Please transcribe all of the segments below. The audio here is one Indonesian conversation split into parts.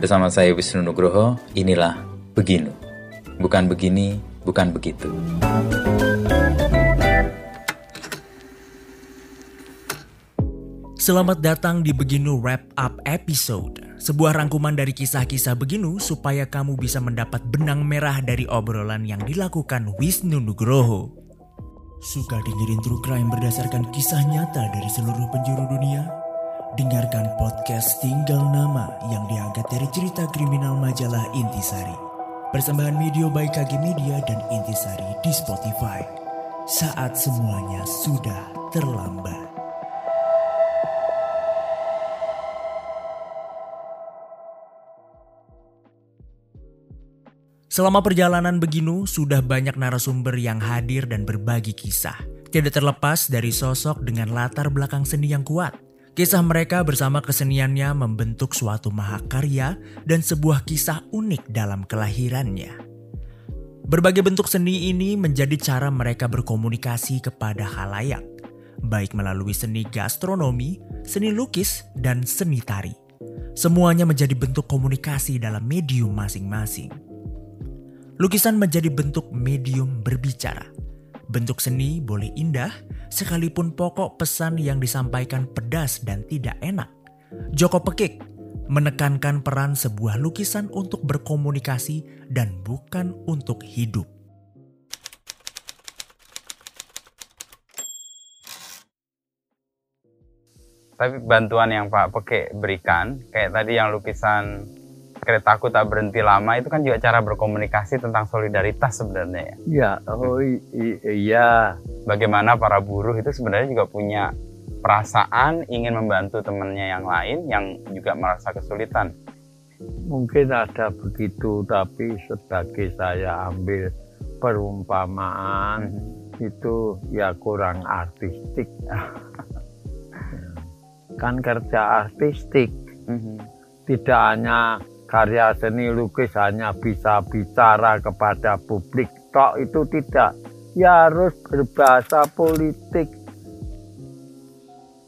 Bersama saya Wisnu Nugroho, inilah Beginu. Bukan begini, bukan begitu. Selamat datang di Beginu Wrap Up Episode. Sebuah rangkuman dari kisah-kisah Beginu supaya kamu bisa mendapat benang merah dari obrolan yang dilakukan Wisnu Nugroho. Suka dengerin true crime berdasarkan kisah nyata dari seluruh penjuru dunia? Dengarkan podcast Tinggal Nama yang diangkat dari cerita kriminal majalah Intisari. Persembahan video by KG Media dan Intisari di Spotify. Saat semuanya sudah terlambat. Selama perjalanan Beginu, sudah banyak narasumber yang hadir dan berbagi kisah. Tidak terlepas dari sosok dengan latar belakang seni yang kuat. Kisah mereka bersama keseniannya membentuk suatu mahakarya dan sebuah kisah unik dalam kelahirannya. Berbagai bentuk seni ini menjadi cara mereka berkomunikasi kepada halayak, baik melalui seni gastronomi, seni lukis, dan seni tari. Semuanya menjadi bentuk komunikasi dalam medium masing-masing. Lukisan menjadi bentuk medium berbicara. Bentuk seni boleh indah, sekalipun pokok pesan yang disampaikan pedas dan tidak enak. Joko Pekik menekankan peran sebuah lukisan untuk berkomunikasi dan bukan untuk hidup. Tapi bantuan yang Pak Peke berikan, kayak tadi yang lukisan keretaku tak berhenti lama itu kan juga cara berkomunikasi tentang solidaritas sebenarnya ya. Ya, oh iya. Bagaimana para buruh itu sebenarnya juga punya perasaan ingin membantu temannya yang lain yang juga merasa kesulitan. Mungkin ada begitu, tapi sebagai saya ambil perumpamaan mm -hmm. itu ya kurang artistik. kan kerja artistik, mm -hmm. tidak hanya karya seni lukis hanya bisa bicara kepada publik tok itu tidak ya harus berbahasa politik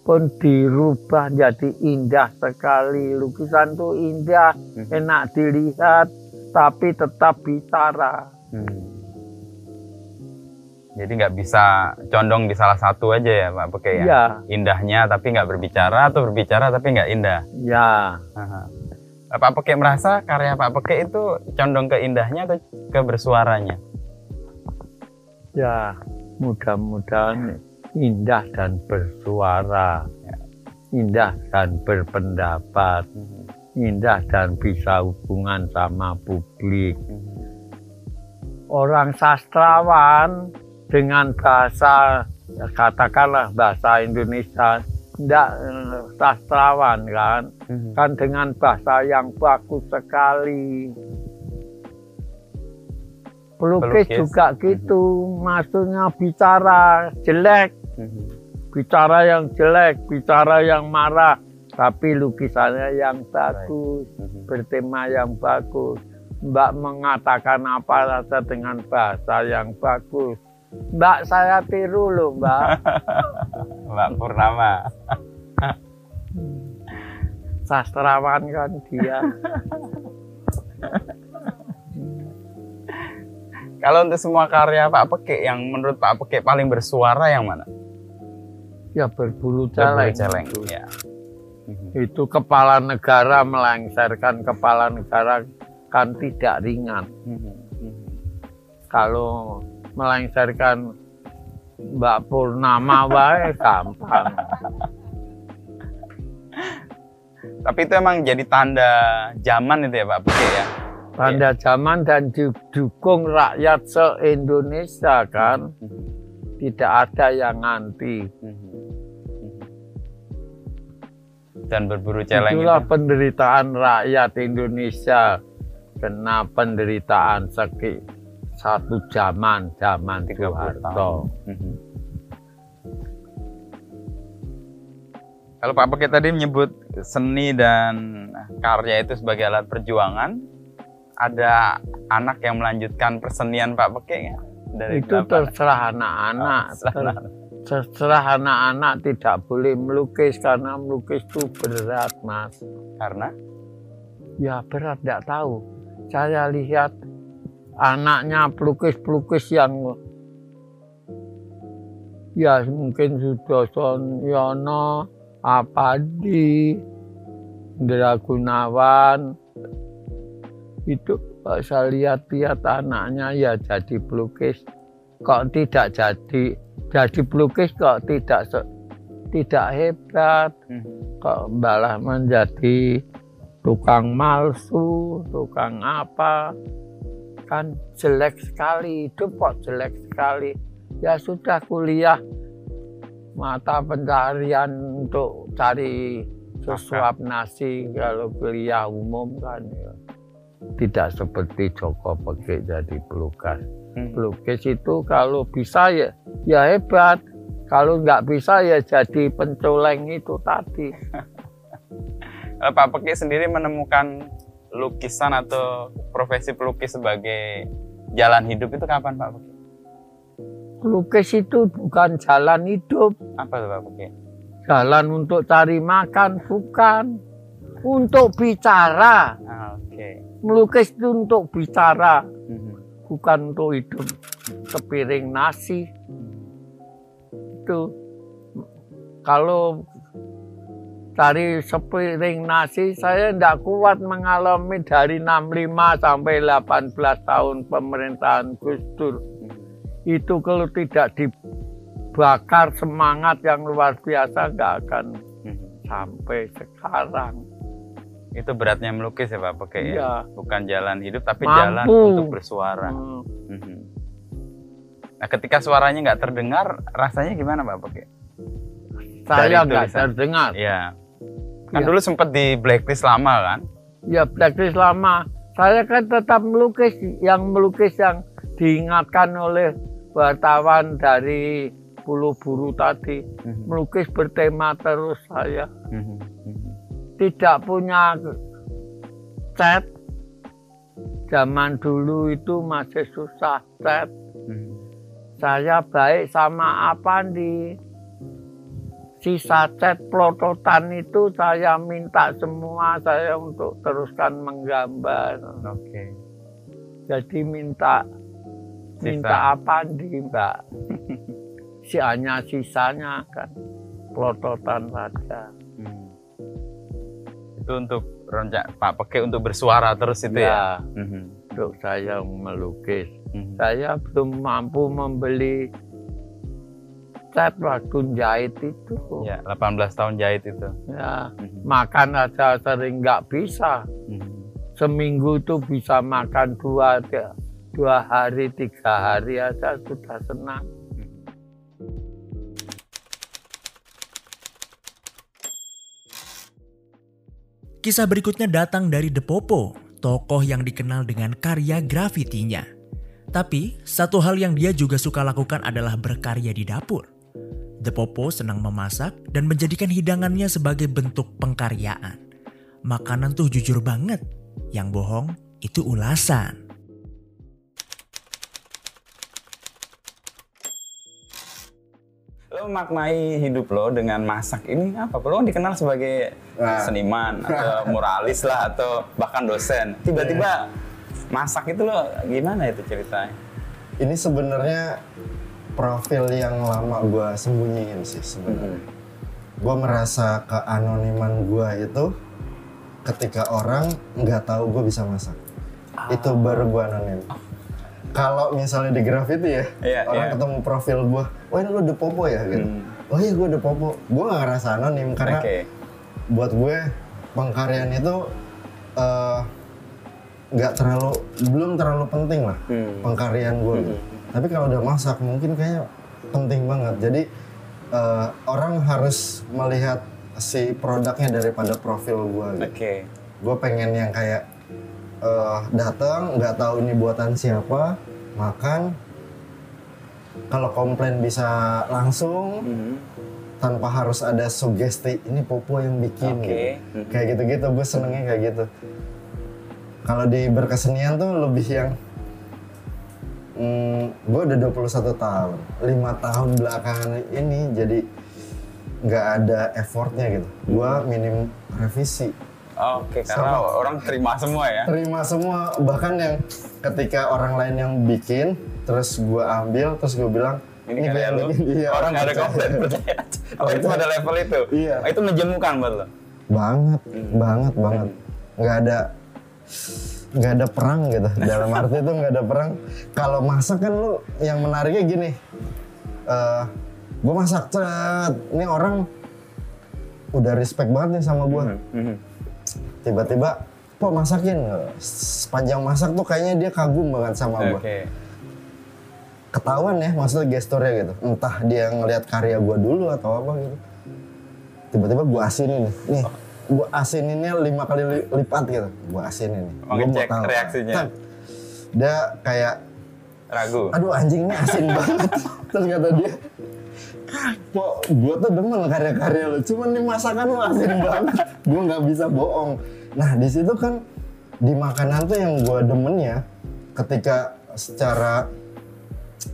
pun dirubah jadi indah sekali lukisan itu indah hmm. enak dilihat tapi tetap bicara hmm. jadi nggak bisa condong di salah satu aja ya Pak Peke ya? ya. Indahnya tapi nggak berbicara atau berbicara tapi nggak indah? Ya. Aha. Pak Peke merasa karya Pak Peke itu condong ke indahnya atau ke bersuaranya? Ya, mudah-mudahan indah dan bersuara, indah dan berpendapat, hmm. indah dan bisa hubungan sama publik. Orang sastrawan dengan bahasa, katakanlah bahasa Indonesia, tidak eh, sastrawan kan hmm. kan dengan bahasa yang bagus sekali pelukis, pelukis. juga hmm. gitu maksudnya bicara jelek hmm. bicara yang jelek bicara yang marah tapi lukisannya yang bagus hmm. bertema yang bagus Mbak mengatakan apa saja dengan bahasa yang bagus Mbak saya tiru loh Mbak. Mbak Purnama. Sastrawan kan dia. Kalau untuk semua karya Pak Peke yang menurut Pak Peke paling bersuara yang mana? Ya berbulu celeng. Berbulu celeng. Itu. Ya. itu kepala negara melengsarkan kepala negara kan tidak ringan. Mhm. Kalau melengsarkan Mbak Purnama wae gampang. Tapi itu emang jadi tanda zaman itu ya Pak Buke ya? Tanda ya. zaman dan didukung rakyat se-Indonesia kan. Hmm. Tidak ada yang anti. Hmm. Dan berburu celeng Itulah itu. penderitaan rakyat Indonesia kena penderitaan sakit satu zaman zaman Soeharto. Mhm. Kalau Pak Peke tadi menyebut seni dan karya itu sebagai alat perjuangan, ada anak yang melanjutkan persenian Pak Peke nggak? Dari itu terserah anak-anak. Oh, terserah anak-anak tidak boleh melukis karena melukis itu berat, Mas. Karena? Ya berat, tidak tahu. Saya lihat anaknya pelukis-pelukis yang ya mungkin Sudoson Yono, Apadi, Indra Gunawan, itu saya lihat-lihat anaknya ya jadi pelukis. Kok tidak jadi jadi pelukis kok tidak tidak hebat. Hmm. kok malah menjadi tukang malsu tukang apa kan jelek sekali hidup kok jelek sekali ya sudah kuliah mata pencarian untuk cari sesuap nasi kalau kuliah umum kan ya tidak seperti Joko Pege jadi pelukis. Hmm. Pelukis itu kalau bisa ya ya hebat, kalau nggak bisa ya jadi pencoleng itu tadi. Pak Pege sendiri menemukan lukisan atau profesi pelukis sebagai jalan hidup itu kapan Pak Pege? Pelukis itu bukan jalan hidup. Apa itu Pak Pege? Jalan untuk cari makan bukan. Untuk bicara. Ah, Oke. Okay melukis itu untuk bicara, hmm. bukan untuk hidup. Sepiring nasi itu kalau dari sepiring nasi saya tidak kuat mengalami dari 65 sampai 18 tahun pemerintahan Gus Dur. Itu kalau tidak dibakar semangat yang luar biasa nggak akan sampai sekarang itu beratnya melukis ya Pak Pakai ya? iya. bukan jalan hidup tapi Mampu. jalan untuk bersuara hmm. Mhm. nah ketika suaranya nggak terdengar rasanya gimana Pak Pakai saya nggak terdengar ya kan ya. dulu sempat di blacklist lama kan? Ya blacklist lama. Saya kan tetap melukis yang melukis yang diingatkan oleh wartawan dari Pulau Buru tadi. Hmm. melukis bertema terus saya. Hmm tidak punya cat zaman dulu itu masih susah cat hmm. saya baik sama apa di sisa cat plototan itu saya minta semua saya untuk teruskan menggambar oke okay. jadi minta Sisa. minta apa di mbak si hanya sisanya kan plototan saja itu untuk rencana Pak Peke untuk bersuara terus itu ya, ya? Untuk saya melukis mm-hmm. saya belum mampu membeli cat waktu jahit itu ya 18 tahun jahit itu ya mm-hmm. makan aja sering nggak bisa mm-hmm. seminggu itu bisa makan dua dua hari tiga hari aja sudah senang Kisah berikutnya datang dari The Popo, tokoh yang dikenal dengan karya grafitinya. Tapi, satu hal yang dia juga suka lakukan adalah berkarya di dapur. The Popo senang memasak dan menjadikan hidangannya sebagai bentuk pengkaryaan. Makanan tuh jujur banget, yang bohong itu ulasan. lo maknai hidup lo dengan masak ini apa? Lo kan dikenal sebagai nah. seniman atau muralis lah atau bahkan dosen. Tiba-tiba masak itu lo gimana itu ceritanya? Ini sebenarnya profil yang lama gue sembunyiin sih sebenarnya. Hmm. Gue merasa keanoniman gue itu ketika orang nggak tahu gue bisa masak. Ah. Itu baru gue anonim. Oh kalau misalnya di graffiti ya yeah, orang yeah. ketemu profil gue wah ini lu The Popo ya gitu hmm. oh iya gue The Popo gue gak ngerasa anonim karena okay. buat gue pengkaryaan itu uh, nggak terlalu belum terlalu penting lah hmm. pengkaryaan gue hmm. Tapi kalau udah masak mungkin kayaknya penting banget jadi uh, orang harus melihat si produknya daripada profil gue gitu. Okay. gue pengen yang kayak uh, datang nggak tahu ini buatan siapa makan kalau komplain bisa langsung mm-hmm. tanpa harus ada sugesti ini popo yang bikin okay. gitu. mm-hmm. kayak gitu-gitu gue senengnya kayak gitu kalau di berkesenian tuh lebih yang hmm, gue udah 21 tahun lima tahun belakangan ini jadi nggak ada effortnya gitu gue minim revisi Oke, karena Sama. orang terima semua ya. terima semua bahkan yang ketika orang lain yang bikin terus gua ambil terus gua bilang Ini gua karya yang lu. bikin." Iya, orang nggak ada komplain percaya. Oh itu pada level itu. Iya. Oh, itu menjemukan buat lo. banget Hmm. banget banget nggak ada nggak ada perang gitu. Dalam arti itu nggak ada perang. Kalau masak kan lu yang menariknya gini. Eh gue masak cet. Ini orang udah respect banget nih sama gue Mhm. tiba-tiba kok masakin. Sepanjang masak tuh kayaknya dia kagum banget sama gue Oke. ketahuan ya maksudnya gesturnya gitu. Entah dia ngelihat karya gue dulu atau apa gitu. Tiba-tiba gue asinin nih nih gue asininnya lima kali li- lipat gitu gue asinin Oh, Gua mau tahu. reaksinya. Tak. dia kayak Ragu. aduh anjing ini asin banget terus kata dia kok gue tuh demen karya-karya lo cuman nih masakan lo asin banget gue nggak bisa bohong nah di situ kan di makanan tuh yang gue demen ya ketika secara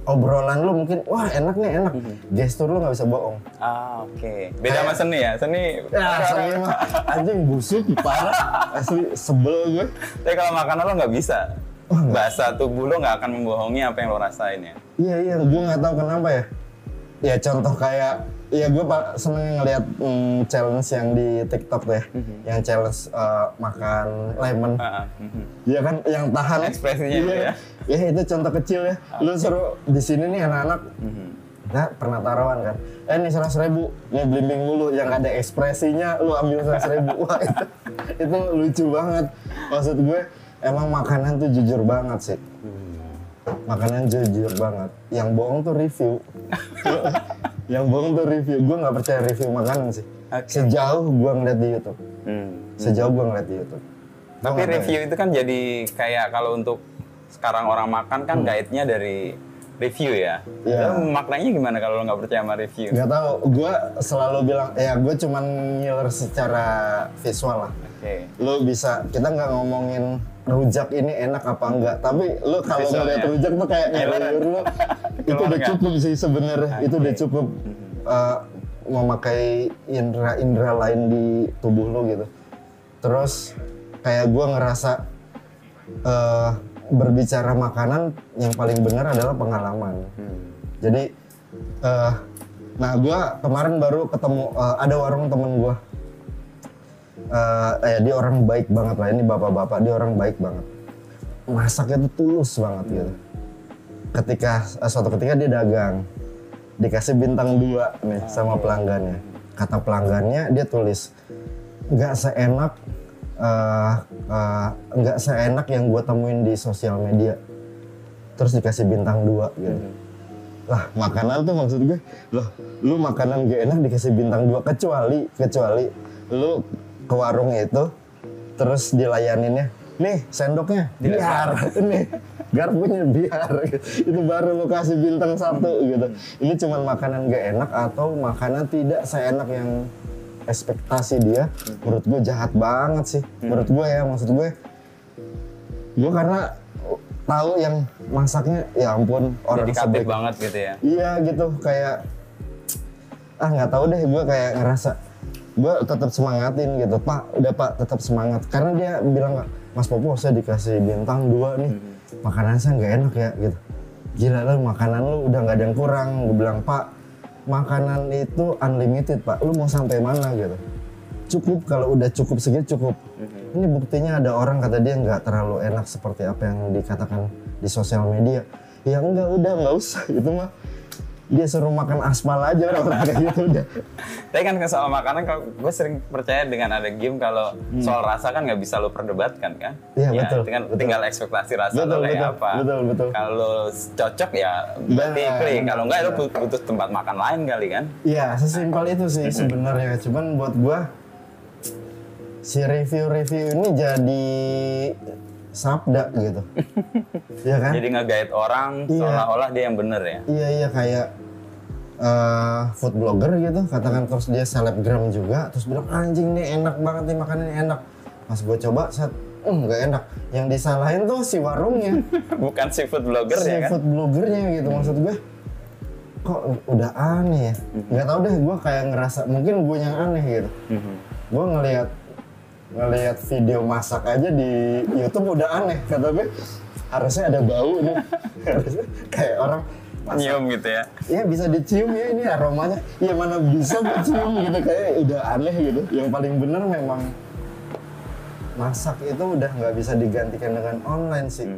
obrolan lu mungkin wah enak nih enak gestur lu nggak bisa bohong Ah oke. Beda sama seni ya. Seni. ya saya mah anjing busuk parah asli sebel gue Tapi kalau makanan lo nggak bisa. Bahasa tubuh lo nggak akan membohongi apa yang lo rasain ya. Iya iya, gue nggak tahu kenapa ya. Ya contoh kayak, ya gue pak seneng ngeliat mm, challenge yang di TikTok tuh ya, yang challenge eh, makan lemon. Mhm. Iya kan, yang tahan. Ekspresinya Iya, itu ya. Ya itu contoh kecil ya. Lu suruh di sini nih anak-anak, Mhm. nah pernah taruhan kan. Eh ini seratus ribu, ini blimbing mulu, yang ada ekspresinya, lu ambil seratus ribu. Wah itu, itu lucu banget. Maksud gue, emang makanan tuh jujur banget sih. Makanan jujur banget. Yang bohong tuh review. yang bohong tuh review. Gue nggak percaya review makanan sih. Oke. Sejauh gue ngeliat di YouTube. Hmm. Sejauh gue ngeliat di YouTube. Tapi tahu ya. review itu kan jadi kayak kalau untuk sekarang orang makan kan guide-nya dari review ya. Hmm. Iya. Lo maknanya gimana kalau lo nggak percaya sama review? Gak tau, gue selalu bilang, ya gue cuman ngiler secara visual lah. Oke. Lu bisa, kita nggak ngomongin rujak ini enak apa enggak, tapi lu kalau ngeliat rujak tuh kayak Ngiler. ngiler lu, itu udah cukup sih sebenarnya, itu udah cukup uh, memakai indera-indera lain di tubuh lu gitu. Terus kayak gue ngerasa uh, berbicara makanan yang paling benar adalah pengalaman. Jadi, eh nah gue kemarin baru ketemu eh, ada warung temen gue. Eh, eh, dia orang baik banget lah ini bapak-bapak dia orang baik banget. Masaknya tuh tulus banget gitu. Ketika eh, suatu ketika dia dagang, dikasih bintang dua nih sama pelanggannya. Kata pelanggannya dia tulis nggak seenak eh, eh, nggak seenak yang gue temuin di sosial media. Terus dikasih bintang dua gitu. Lah makanan tuh maksud gue loh lu makanan gak enak dikasih bintang dua kecuali kecuali lu ke warung itu terus dilayaninnya nih sendoknya biar nih garpunya biar. Itu baru lu kasih bintang satu gitu. Ini cuman makanan gak enak atau makanan tidak seenak yang ekspektasi dia menurut gue jahat banget sih. Menurut gue ya maksud gue gue karena tahu yang masaknya ya ampun orang Jadi sebaik banget gitu ya. Iya gitu. Kayak ah nggak tahu deh gue kayak ngerasa gue tetap semangatin gitu. Pak udah pak tetap semangat. Karena dia bilang mas Popo saya dikasih bintang dua nih. Makanan saya nggak enak ya gitu. Gila lu makanan lu udah nggak ada yang kurang. Gue bilang pak makanan itu unlimited pak. Lu mau sampai mana gitu. Cukup kalau udah cukup segitu cukup. Ini buktinya ada orang kata dia nggak terlalu enak seperti apa yang dikatakan di sosial media. Ya enggak udah nggak usah itu mah dia suruh makan aspal aja orang kayak gitu udah Tapi kan soal makanan, kalau gue sering percaya dengan ada game kalau soal rasa kan nggak bisa lo perdebatkan kan? Hmm. Iya, Ya, betul, Tinggal, betul. tinggal ekspektasi rasa Betul, lo kayak betul, apa. betul, betul. Kalau cocok ya berarti Benar, klik. Kalau nggak lo butuh tempat makan lain kali kan? Iya, sesimpel itu sih sebenarnya. Cuman buat gua si review-review ini jadi sabda gitu. Iya kan? Jadi nge-guide orang Iya. seolah-olah dia yang bener ya. Iya iya kayak eh, food blogger gitu, katakan terus dia selebgram juga, terus bilang anjing nih enak banget nih makanannya enak. Pas gue coba, set, "Hmm, nggak enak. Yang disalahin tuh si warungnya. Bukan seafood blogger ya kan? food blogernya gitu maksud gue kok udah aneh ya nggak tahu deh gue kayak ngerasa mungkin gue yang aneh gitu Mhm. gue ngelihat ngelihat video masak aja di YouTube udah aneh kata gue harusnya ada bau nih. Harusnya kayak orang masak. Nyium gitu ya. ya bisa dicium ya ini aromanya. Ya mana bisa dicium gitu kayak udah aneh gitu. Yang paling bener memang masak itu udah nggak bisa digantikan dengan online sih.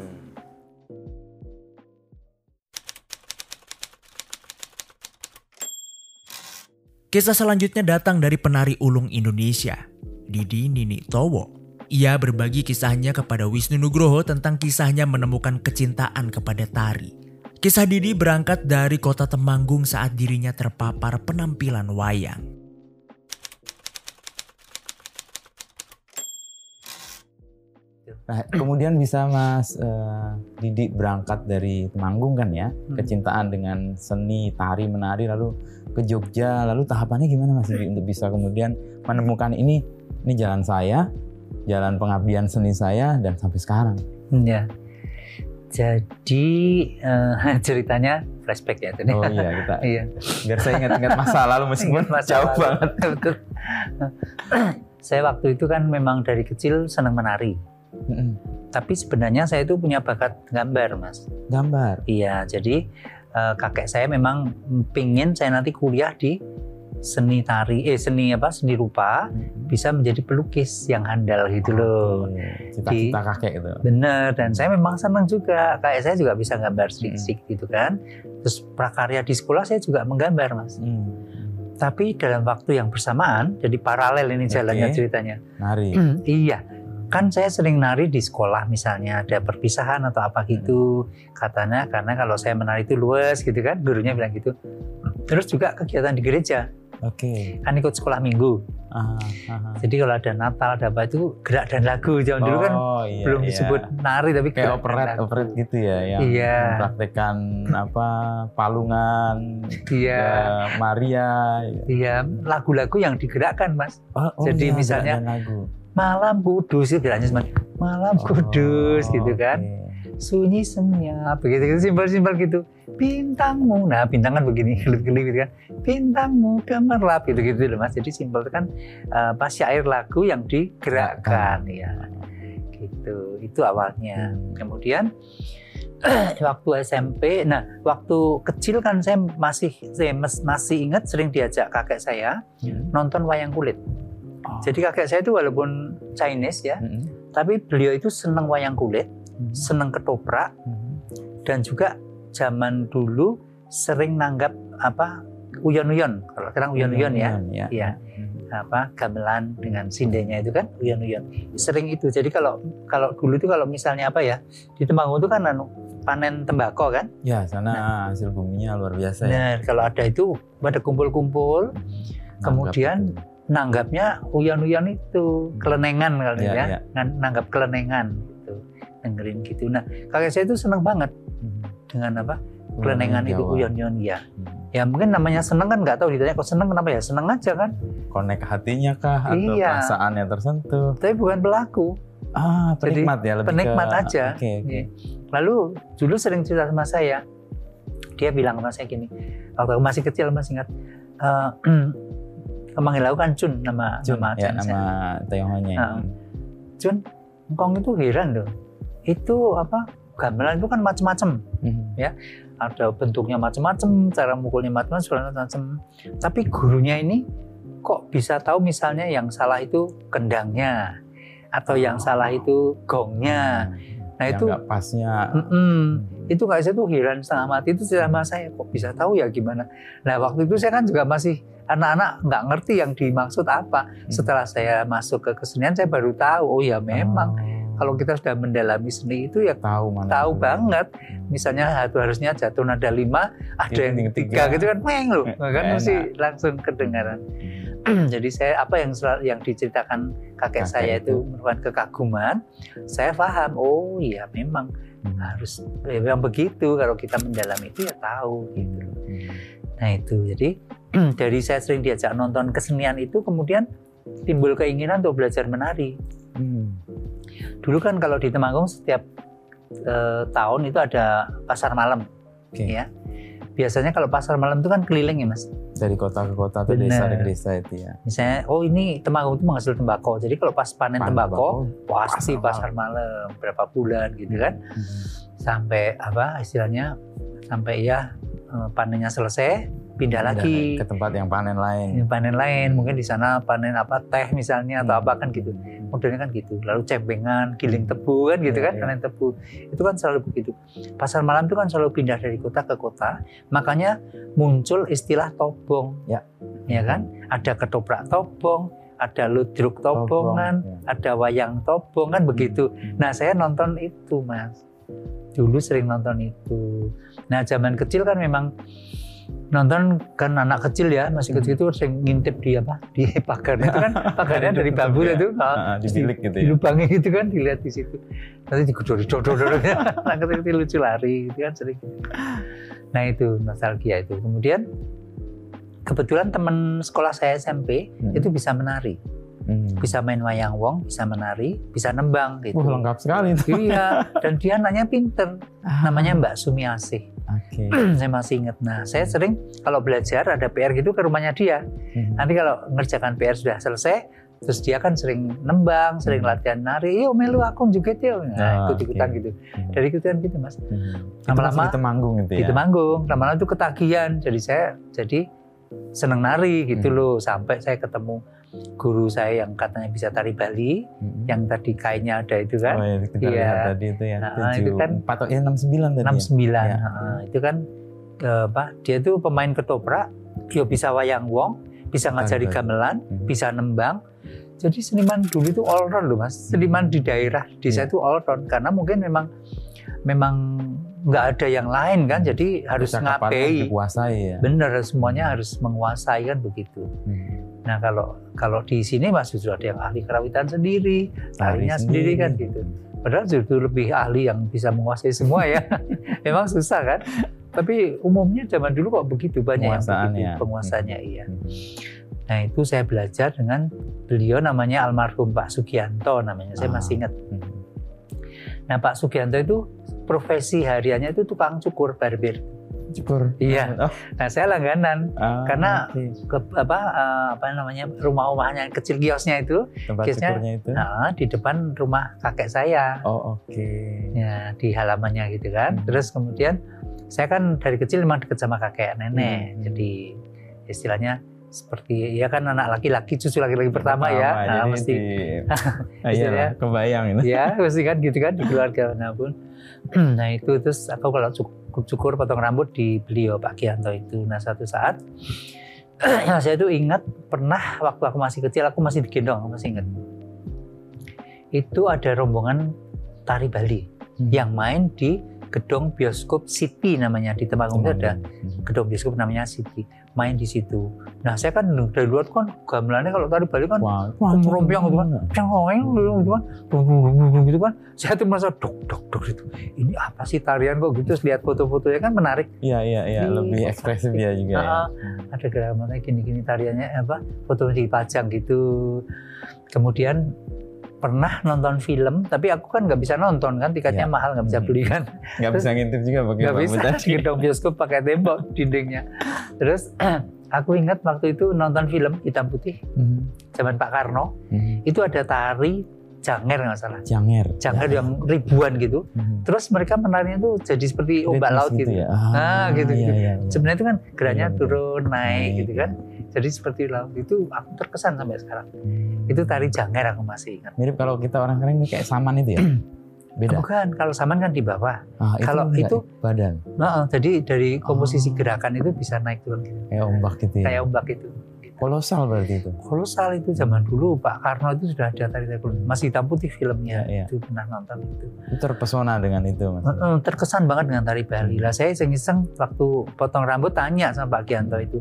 Kisah selanjutnya datang dari penari ulung Indonesia, Didi Nini Towo. Ia berbagi kisahnya kepada Wisnu Nugroho tentang kisahnya menemukan kecintaan kepada tari. Kisah Didi berangkat dari kota Temanggung saat dirinya terpapar penampilan wayang. Nah, kemudian bisa Mas eh, Didi berangkat dari Temanggung kan ya, kecintaan dengan seni, tari, menari, lalu ke Jogja, lalu tahapannya gimana Mas Didi untuk bisa kemudian menemukan ini, ini jalan saya, jalan pengabdian seni saya dan sampai sekarang. Ya. Jadi eh, ceritanya flashback ya tadi. Oh iya kita, Iya. biar saya ingat-ingat masa lalu meskipun Ingat masa jauh lalu. banget. Betul. saya waktu itu kan memang dari kecil senang menari. Mm-mm. Tapi sebenarnya saya itu punya bakat gambar, Mas. Gambar. Iya, jadi eh, kakek saya memang pingin saya nanti kuliah di seni tari, eh seni apa, seni rupa, bisa menjadi pelukis yang handal gitu loh. Cita-cita kakek itu. Bener, dan saya memang senang juga. Kayak saya juga bisa gambar sedikit gitu kan. Terus prakarya di sekolah saya juga menggambar, Mas. Hmm. Tapi dalam waktu yang bersamaan, jadi paralel ini jalannya Oke. ceritanya. Nari. iya, kan saya sering nari di sekolah misalnya ada perpisahan atau apa gitu. Katanya karena kalau saya menari itu luas gitu kan, gurunya bilang gitu. Terus juga kegiatan di gereja, Oke. kan ikut sekolah minggu. Ah, ah, ah. Jadi kalau ada Natal, ada apa itu gerak dan lagu. Zaman dulu kan Oh, iya, belum iya. disebut nari tapi kayak operet operet gitu ya yang Iya. mempraktekkan apa palungan Iya. Maria Iya, lagu-lagu yang digerakkan, Mas. oh, oh Jadi iya, misalnya, lagu Malam Kudus itu bilangnya cuma Malam Kudus Oh, gitu kan. oke. Sunyi senyap begitu gitu simpel-simpel gitu. Bintangmu, nah bintang kan begini kelip-kelip gitu kan. Bintangmu gemerlap gitu-gitu loh Mas. Jadi simpel kan eh, pas syair lagu yang digerakkan ya. Gitu. Itu awalnya. Hmm. Kemudian waktu SMP, nah waktu kecil kan saya masih saya masih ingat sering diajak kakek saya Hmm. nonton wayang kulit. Oh. Jadi kakek saya itu walaupun Chinese ya, Mm-mm. tapi beliau itu senang wayang kulit, Mhm. senang ketoprak, Mhm. dan juga zaman dulu sering nanggap apa uyon-uyon. Kalau sekarang uyon-uyon ya, ya Iya. Mhm. apa gamelan dengan sindenya itu kan uyon-uyon. Sering itu. Jadi kalau kalau dulu itu kalau misalnya apa ya di Temanggung itu kan anu, panen tembakau kan. ya sana hasil buminya luar biasa ya Nah kalau ada itu pada kumpul-kumpul Mhm. kemudian itu. nanggapnya uyon-uyon itu kelenengan kalau Iya, ya, iya. Nan- nanggap kelenengan dengerin gitu nah kakek saya itu senang banget Mhm. dengan apa kelenengan itu uyon-uyon ya Mhm. ya mungkin namanya senang kan nggak tahu ditanya kok senang kenapa ya senang aja kan connect hatinya kah atau Iya. perasaan yang tersentuh tapi bukan pelaku ah Jadi, penikmat ya lebih penikmat ke- aja. oke oke Iya. lalu dulu sering cerita sama saya dia bilang sama saya gini waktu aku masih kecil masih ingat eh, kemanggil aku kan Jun nama Jun, nama ya Chan saya. nama Tionghoanya Ah. Jun engkong itu heran loh itu apa gamelan itu kan macam-macam Mhm. ada bentuknya macam-macam, cara mukulnya macam-macam, macam. Tapi gurunya ini kok bisa tahu misalnya yang salah itu kendangnya atau yang salah itu gongnya. Nah yang itu, pasnya mm-mm. itu kayak saya tuh heran setengah mati itu sama saya kok bisa tahu ya gimana. Nah waktu itu saya kan juga masih anak-anak nggak ngerti yang dimaksud apa. Setelah saya masuk ke kesenian saya baru tahu oh ya memang Oh, kalau kita sudah mendalami seni itu ya tahu mana tahu dulu. banget Hmm. misalnya satu harusnya jatuh nada lima ada yang tiga tiga. gitu kan meng loh kan Enak. mesti langsung kedengaran jadi saya apa yang yang diceritakan kakek Kakek saya itu merupakan kekaguman saya paham oh iya memang Hmm. harus ya, memang begitu kalau kita mendalami itu ya tahu gitu loh. Hmm. nah itu jadi dari saya sering diajak nonton kesenian itu kemudian timbul keinginan untuk belajar menari Hmm. Dulu kan kalau di Temanggung setiap eh, tahun itu ada pasar malam Oke. ya biasanya kalau pasar malam itu kan keliling ya mas. Dari kota ke kota atau Bener. desa ke desa itu ya. Misalnya, oh ini Temanggung itu menghasil tembakau. Jadi kalau pas panen Panen tembakau, pasti pasar pasar malam berapa bulan gitu kan. Mhm. Sampai apa istilahnya sampai ya eh, panennya selesai pindah lagi. ke tempat yang panen lain. Ini panen lain mungkin di sana panen apa teh misalnya atau Hmm. apa kan gitu. Modelnya kan gitu. Lalu cempengan giling tebu kan gitu Iya, kan iya. panen tebu. Itu kan selalu begitu. Pasar malam itu kan selalu pindah dari kota ke kota. Makanya muncul istilah tobong. Ya. ya kan? Ada ketoprak tobong ada ludruk tobongan Tobong, ya. ada wayang tobong kan begitu. Nah saya nonton itu mas. Dulu sering nonton itu. Nah zaman kecil kan memang nonton kan anak kecil ya masih kecil itu sering ngintip di apa di pagar itu kan pagarnya dari bambu ya. itu Ah, ah, di bilik gitu ya. dilubangin gitu kan dilihat di situ nanti digedor dodor anak kecil lucu lari gitu kan sering nah itu nostalgia itu kemudian kebetulan teman sekolah saya SMP Hmm. itu bisa menari Hmm. bisa main wayang wong bisa menari bisa nembang gitu Wah, lengkap sekali itu. iya dan dia anaknya pinter namanya Mbak Sumiasih Oke. saya masih ingat nah saya sering kalau belajar ada PR gitu ke rumahnya dia Mhm. nanti kalau ngerjakan PR sudah selesai terus dia kan sering nembang sering latihan nari yuk melu aku juga Ah, nah ikut ikutan oke. gitu Mhm. dari ikutan gitu mas. Itu Lama-lama masih di Temanggung gitu ya. di Temanggung lama-lama itu ketagihan jadi saya jadi seneng nari gitu Hmm. loh sampai saya ketemu guru saya yang katanya bisa tari Bali Mhm. yang tadi kainnya ada itu Oh kan ya, kita Iya. lihat tadi itu ya. Nah, Tujuh, itu kan empat, ya, enam sembilan tadi. ya? 69 Ya. Heeh, itu kan eh, apa dia itu pemain ketoprak dia bisa wayang wong bisa ngajari gamelan Mhm. bisa nembang jadi seniman dulu itu all round loh mas seniman di daerah desa Iya. itu all round karena mungkin memang memang nggak ada yang lain kan jadi harus kan dikuasai ya. bener semuanya harus menguasai kan begitu Hmm. Nah kalau kalau di sini mas justru ada yang ahli kerawitan sendiri Tari tarinya sendiri kan gitu Padahal justru lebih ahli yang bisa menguasai semua ya. Memang susah kan. Tapi umumnya zaman dulu kok begitu banyak yang begitu ya. penguasanya iya. Hmm. Nah itu saya belajar dengan beliau namanya almarhum Pak Sugianto namanya. Saya Ah. masih ingat. Hmm. Nah Pak Sugianto itu profesi hariannya itu tukang cukur barbir. Cukur. Iya. Oh, Nah saya langganan ah, Karena oke. ke apa eh, apa namanya rumah-rumahnya kecil kiosnya itu tempat kiosnya- itu. nah, di depan rumah kakek saya. Oh oke. ya di halamannya gitu kan. Hmm. Terus kemudian saya kan dari kecil memang dekat sama kakek nenek. Hmm. Jadi istilahnya seperti ya kan anak laki-laki cucu laki-laki pertama, ya. Nah, jadi mesti di, ah, iya, kebayang ini. ya mesti kan gitu kan di keluarga mana pun. nah itu terus aku kalau cukur, cukur potong rambut di beliau Pak Kianto itu. Nah satu saat saya tuh ingat pernah waktu aku masih kecil aku masih digendong aku masih ingat. Itu ada rombongan tari Bali Hmm. yang main di gedung bioskop City namanya di Temanggung itu ada Hmm. gedung bioskop namanya City main di situ. Nah saya kan dari luar kan gamelannya kalau tari Bali kan Rompiang gitu kan, cengeng gitu kan, gitu kan. Saya tuh merasa dok dok dok gitu. Ini apa sih tarian kok gitu? Lihat foto-fotonya kan menarik. Iya iya iya Ih, lebih ekspresif ya juga ya. Ah, Ada geramannya gini-gini tariannya apa? Fotonya dipajang gitu. Kemudian pernah nonton film, tapi aku kan nggak bisa nonton kan, tiketnya Ya. mahal nggak bisa Hmm. beli kan. Nggak bisa ngintip juga pakai nggak bisa di gedung bioskop pakai tembok dindingnya. Terus aku ingat waktu itu nonton film hitam putih Hmm. zaman Pak Karno Hmm. itu ada tari janger nggak salah Janger. janger Ya. yang ribuan gitu Hmm. terus mereka menarinya tuh jadi seperti ombak laut gitu, ya. Ah, gitu, iya, gitu. iya, iya. sebenarnya itu kan geraknya Iya, betul. turun naik Naik, gitu kan jadi seperti laut itu aku terkesan sampai sekarang itu tari janger aku masih ingat mirip kalau kita orang keren kayak saman itu ya. Beda. bukan kalau saman kan di bawah Ah, kalau enggak itu- ya? badan nah, jadi dari komposisi Oh. gerakan itu bisa naik turun gitu kayak ombak gitu ya. kayak ombak itu Kolosal berarti itu. kolosal itu zaman dulu Pak Karno itu sudah ada tari tari masih hitam putih filmnya Iya, iya. itu pernah nonton itu Itu terpesona dengan itu Mas. Terkesan banget dengan tari Bali. Lah saya iseng-iseng waktu potong rambut tanya sama Pak Gianto itu,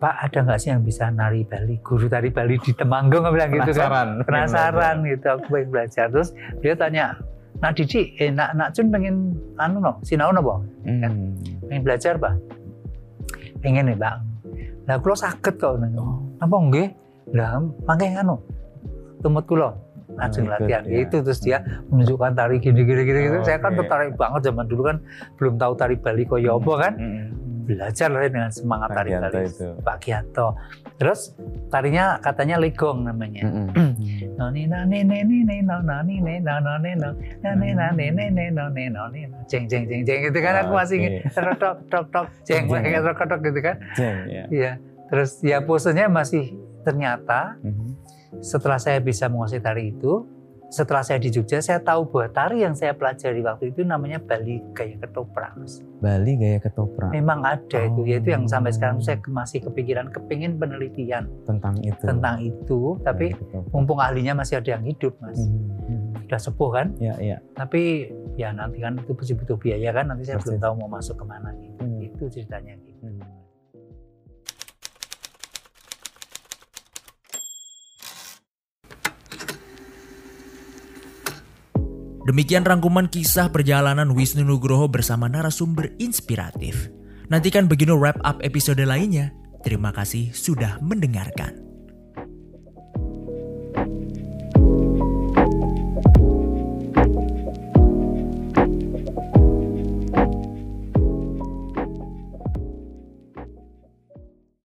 Pak ada nggak sih yang bisa nari Bali, guru tari Bali di Temanggung aku bilang gitu kan. Penasaran. Penasaran gitu, aku pengen belajar. Terus dia tanya, Nak Didi, eh nak nak Cun pengen anu no, sinau no bang, Hmm. pengen belajar pak? Pengen nih bang. Lah kulo sakit kok nanya. Oh. Apa nggih? Lah mangke anu tumut kulo langsung Oh, latihan ya. itu terus dia menunjukkan tari gini gini gini gitu. Oh, Saya kan oke. tertarik banget zaman dulu kan belum tahu tari Bali koyo apa kan. Hmm. Belajar lah dengan semangat tari tari. Pak Gianto. Terus tarinya katanya legong namanya. Noni nani neni neni no noni neni no noni no nani nani neni noni noni no jeng jeng jeng jeng gitu kan aku masih tok tok tok tok jeng kayak tok tok gitu kan. Jeng, ya. Iya. Terus ya posenya masih ternyata Mhm. setelah saya bisa menguasai tari itu, setelah saya di Jogja saya tahu bahwa tari yang saya pelajari waktu itu namanya Bali Gaya Ketoprak. Mas. Bali gaya ketoprak Memang ada itu, Oh. yaitu yang sampai sekarang saya masih kepikiran, kepingin penelitian tentang itu. tentang itu, tapi mumpung ahlinya masih ada yang hidup, Mas. Mhm. Sudah sepuh kan? Ya, ya. Tapi ya nanti kan itu pasti butuh biaya kan, nanti saya belum Persis. tahu mau masuk ke mana gitu. Hmm. Itu ceritanya Demikian rangkuman kisah perjalanan Wisnu Nugroho bersama narasumber inspiratif. Nantikan Begino wrap up episode lainnya. Terima kasih sudah mendengarkan.